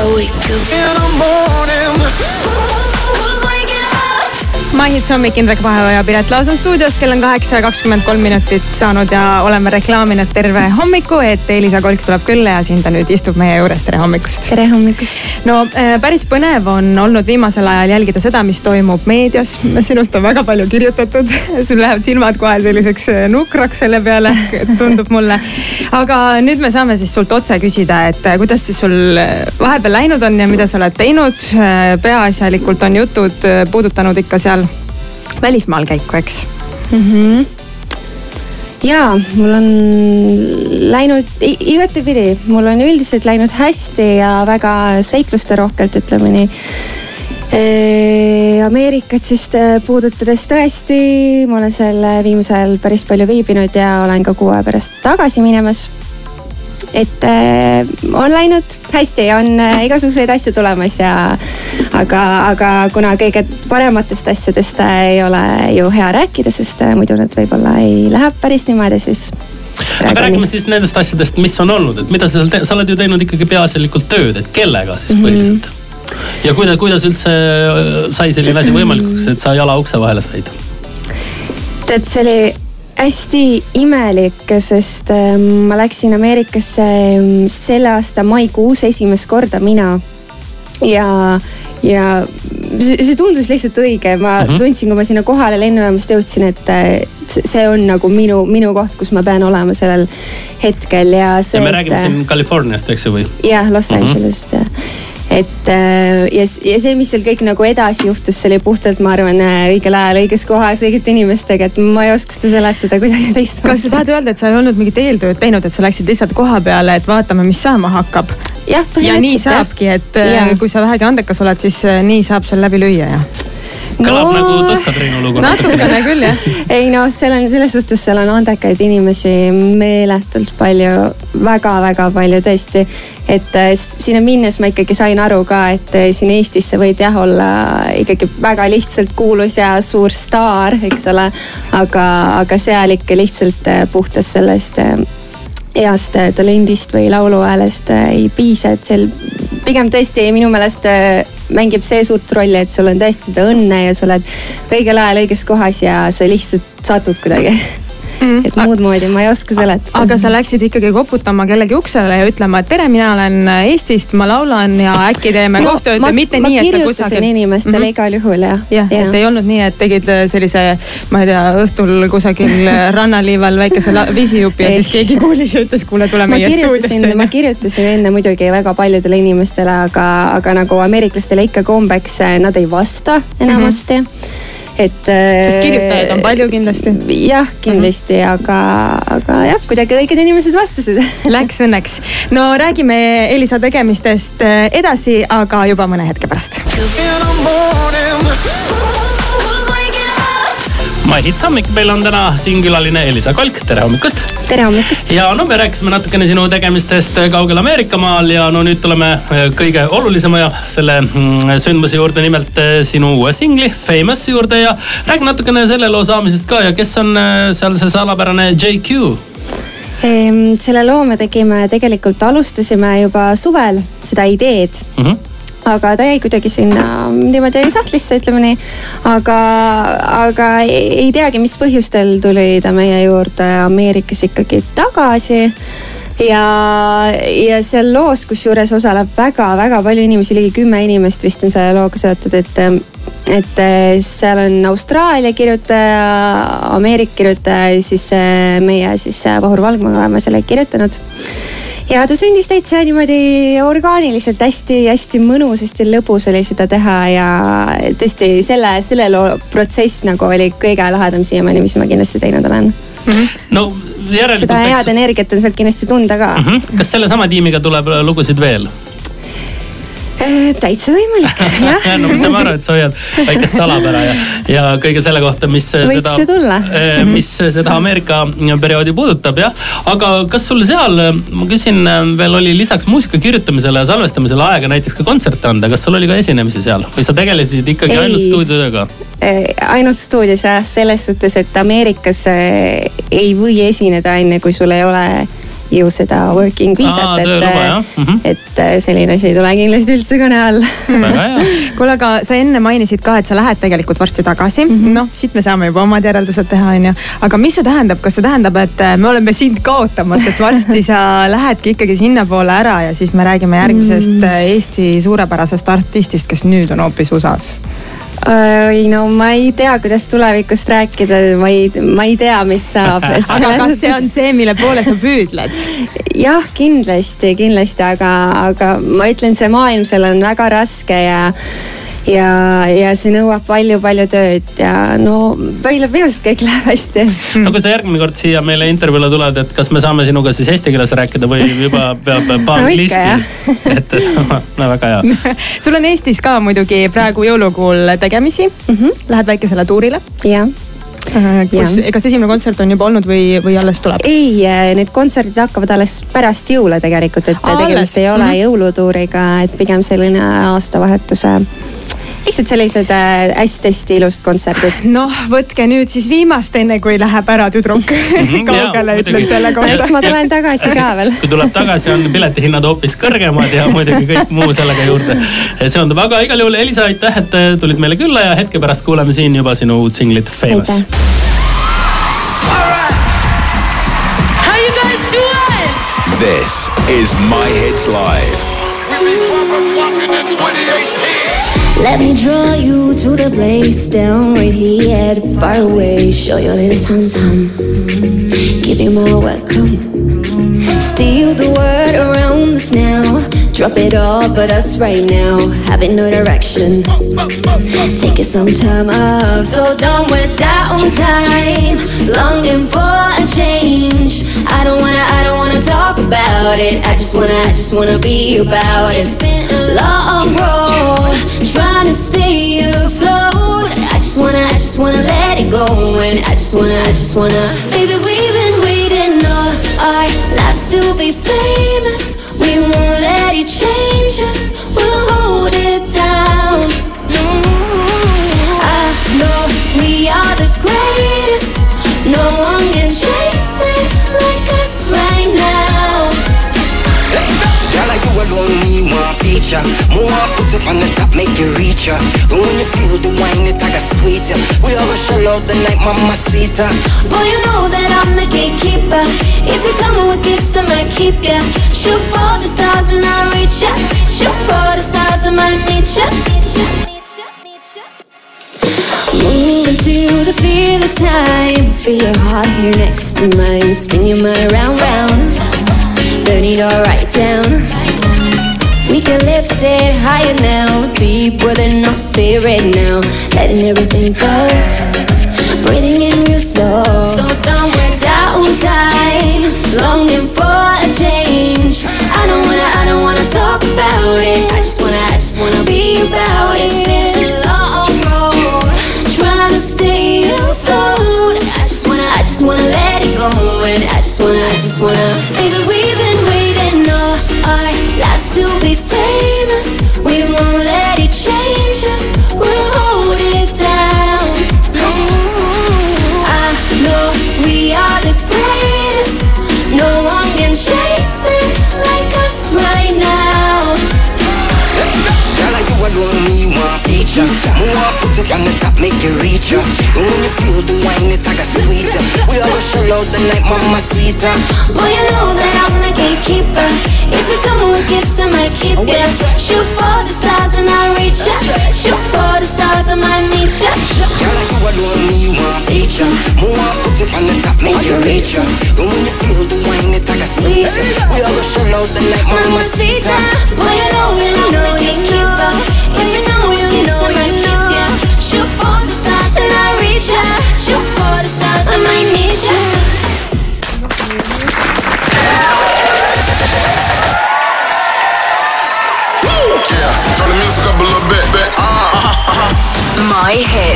so we could. And I'm born. Maihits hommik, Indrek Vaheoja ja Piret Laas on stuudios, kell on kaheksa ja kakskümmend kolm minutit saanud ja oleme reklaaminud terve hommiku, et Elisa Kolk tuleb külla ja siin ta nüüd istub meie juures, tere hommikust. tere hommikust. no äh, päris põnev on olnud viimasel ajal jälgida seda, mis toimub meedias. sinust on väga palju kirjutatud, sul lähevad silmad kohe selliseks äh, nukraks selle peale, tundub mulle. aga nüüd me saame siis sult otse küsida, et äh, kuidas siis sul vahepeal läinud on ja mida sa oled teinud. peaasjalikult on jutud puudutanud ikka seal välismaal käiku, eks mm? -hmm ja mul on läinud igatepidi, mul on üldiselt läinud hästi ja väga seiklusterohkelt, ütleme nii. Ameerikat siis puudutades tõesti, ma olen seal viimasel ajal päris palju viibinud ja olen ka kuu aja pärast tagasi minemas et äh, on läinud hästi, on äh, igasuguseid asju tulemas ja aga, aga kuna kõige parematest asjadest äh, ei ole ju hea rääkida, sest äh, muidu nad võib-olla ei lähe päris niimoodi, siis aga räägime siis nendest asjadest, mis on olnud, et mida sa seal teed, sa oled ju teinud ikkagi peaasjalikult tööd, et kellega siis mhm. põhiliselt mm? -hmm. ja kuidas, kuidas üldse äh, sai selline asi võimalikuks, et sa jala ukse vahele said? tead, see oli hästi imelik, sest ähm, ma läksin Ameerikasse ähm, selle aasta maikuus esimest korda mina. ja, ja see tundus lihtsalt õige, ma mm -hmm. tundsin, kui ma sinna kohale lennujaamast jõudsin, et see on nagu minu, minu koht, kus ma pean olema sellel hetkel ja see. ja me räägime et, siin Californiast, eks ju, või? jah, Los mhm. Angelesist mm -hmm et äh, ja, ja see, mis seal kõik nagu edasi juhtus, see oli puhtalt, ma arvan, äh, õigel ajal, õiges kohas, õigete inimestega, et ma ei oska seda seletada kuidagi teistmoodi. kas sa tahad öelda, et sa ei olnud mingit eeltööd teinud, et sa läksid lihtsalt koha peale, et vaatame, mis saama hakkab? ja, ja nii saabki, et äh, ja. kui sa vähegi andekas oled, siis nii saab seal läbi lüüa ja kõlab no, nagu Tõhka-Triinu lugu. natukene küll jah. ei noh, seal on selles suhtes, seal on andekaid inimesi meeletult palju väga,, väga-väga palju tõesti. et äh, sinna minnes ma ikkagi sain aru ka, et äh, siin Eestis sa võid jah olla ikkagi väga lihtsalt kuulus ja suur staar, eks ole. aga, aga seal ikka lihtsalt äh, puhtast sellest heast talendist või lauluhäälest ei piisa, et seal pigem tõesti minu meelest mängib see suurt rolli, et sul on tõesti seda õnne ja sa oled õigel ajal õiges kohas ja sa lihtsalt satud kuidagi mm.. et muud moodi ma ei oska seletada. aga sa läksid ikkagi koputama kellegi uksele ja ütlema, et tere, mina olen Eestist, ma laulan ja äkki teeme no, koostööd mitte nii, et sa kusagil. inimestele mm -hmm. igal juhul jah. jah ja., et ei olnud nii, et tegid äh, sellise, ma ei tea, õhtul kusagil äh, rannaliival väikese visijupi ja siis keegi kuulis ja ütles, kuule, tule meie stuudiosse. ma kirjutasin enne muidugi väga paljudele inimestele, aga, aga nagu ameeriklastele ikka kombeks, äh, nad ei vasta enamasti mm. -hmm et. sest äh, kirjutajaid on palju kindlasti. jah, kindlasti mm, -hmm. aga, aga jah, kuidagi õiged inimesed vastasid Läks õnneks. no räägime Elisa tegemistest äh, edasi, aga juba mõne hetke pärast. My Hits hommik, meil on täna siin külaline Elisa Kolk, tere hommikust. Tere hommikust. ja no me rääkisime natukene sinu tegemistest kaugel Ameerikamaal ja no nüüd tuleme äh, kõige olulisema ja selle mm, sündmuse juurde, nimelt äh, sinu uue singli Famous juurde ja räägi natukene selle loo saamisest ka ja kes on äh, seal see salapärane JQ? Selle loo me tegime, tegelikult alustasime juba suvel seda ideed mm. -hmm aga ta jäi kuidagi sinna niimoodi sahtlisse, ütleme nii. aga, aga ei teagi, mis põhjustel tuli ta meie juurde Ameerikas ikkagi tagasi ja, ja seal loos, kusjuures osaleb väga-väga palju inimesi, ligi kümme inimest vist on selle looga seotud, et, et seal on Austraalia kirjutaja, Ameerika kirjutaja ja siis meie siis Vahur Valgma oleme selle kirjutanud ja ta sündis täitsa niimoodi orgaaniliselt hästi-hästi mõnus, hästi lõbus oli seda teha ja tõesti selle, selle loo protsess nagu oli kõige lahedam siiamaani, mis ma kindlasti teinud olen mm. -hmm. no järelikult. seda head eks... energiat on sealt kindlasti tunda ka mm. -hmm. kas sellesama tiimiga tuleb lugusid veel? Äh, täitsa võimalik, jah. No ma saan aru, et sa hoiad väikest salapära ja, ja kõige selle kohta, mis Võiks seda, äh, mis seda Ameerika perioodi puudutab jah. aga kas sul seal, ma küsin veel oli lisaks muusika kirjutamisele ja salvestamisele aega näiteks ka kontserte anda, kas sul oli ka esinemisi seal? Või sa tegelesid ikkagi ei, ainult stuudiotööga? Äh, ainult stuudios jah, selles suhtes, et Ameerikas ei või esineda enne, kui sul ei ole ju seda working viisat, et, et selline asi ei tule kindlasti üldse kõne hea. kuule, aga sa enne mainisid ka, et sa lähed tegelikult varsti tagasi mm -hmm.. noh, siit me saame juba omad järeldused teha, on ju. aga mis see tähendab, kas see tähendab, et me oleme sind kaotamas, et varsti sa lähedki ikkagi sinnapoole ära ja siis me räägime järgmisest mm -hmm. Eesti suurepärasest artistist, kes nüüd on hoopis USA-s? Ei no ma ei tea, kuidas tulevikust rääkida, ma ei, ma ei tea, mis saab. aga kas see on see, mille poole sa püüdled? jah, kindlasti, kindlasti, aga, aga ma ütlen, see maailm seal on väga raske ja ja, ja see nõuab palju-palju tööd ja no peaasi, et kõik läheb hästi. no kui sa järgmine kord siia meile intervjuule tuled, et kas me saame sinuga siis eesti keeles rääkida või juba peab paangliski no,? et no väga hea. sul on Eestis ka muidugi praegu jõulukuul tegemisi mm. -hmm. Lähed väikesele tuurile. jah kus, kas esimene kontsert on juba olnud või, või alles tuleb? ei, äh, need kontserdid hakkavad alles pärast jõule tegelikult, et Aa, tegemist alles. ei ole mm -hmm. jõulutuuriga, et pigem selline aastavahetuse lihtsalt sellised hästi-hästi äh, ilusad kontserdid. noh, võtke nüüd siis viimast, enne kui läheb ära tüdruk mhm, kaugele ütleb selle kohta. eks ma tulen tagasi ka veel. kui tuleb tagasi, on piletihinnad hoopis kõrgemad ja muidugi kõik muu sellega juurde seondub, aga igal juhul Elisa, aitäh, et tulid meile külla ja hetke pärast kuuleme siin juba sinu uut singlit Famous. This is My Hits Live. Let me draw you to the place down right here, far away. Show you something, Give you my welcome. Steal the word around us now. Drop it all but us right now. Having no direction. Taking some time off. So done with downtime. Longing for a change. I don't wanna, about it. I just wanna, I just wanna be about it. It's been a long road. Trying to stay afloat. I just wanna, I just wanna let it go. And I just wanna, I just wanna. Baby, we've been waiting all our lives to be famous. One feature. More I put up on the top, make you reach ya. And when you feel the wine, it like a sweeter. We always show out the night, mama sita. Boy, you know that I'm the gatekeeper. If you're coming with gifts, I might keep ya. Shoot for the stars and I'll reach ya. Shoot for the stars, I might meet ya. Moving to the fearless time. Feel your heart here next to mine. Spin your mind round, round. Burn it all right down. We can lift it higher now. Deep within our spirit now. Letting everything go. Breathing in real slow. So done with downtime. Longing for a change. I don't wanna, I don't wanna talk about it. I just wanna, I just wanna be about it. It's a long road. Trying to stay afloat. I just wanna, I just wanna let it go. And I just wanna, I just wanna. Baby, we've been waiting all our lives to be one can chase it like us right now. Girl, you alone, feature. Put up on the top, make you reach ya. And when you feel the wine, it like a sweeter. We show out the night, mama sita. Boy, you know that I'm the gatekeeper. If you're coming with gifts, I might keep ya. Shoot for the stars and I'll reach ya. Shoot for the stars, I might meet ya. Girl, like you alone, me one feature. More put up on the top, make you reach ya. And when you feel the wine, it like a sweeter. We always show out the night, mama sita. Boy, you know that I'm the gatekeeper. If you're My hits.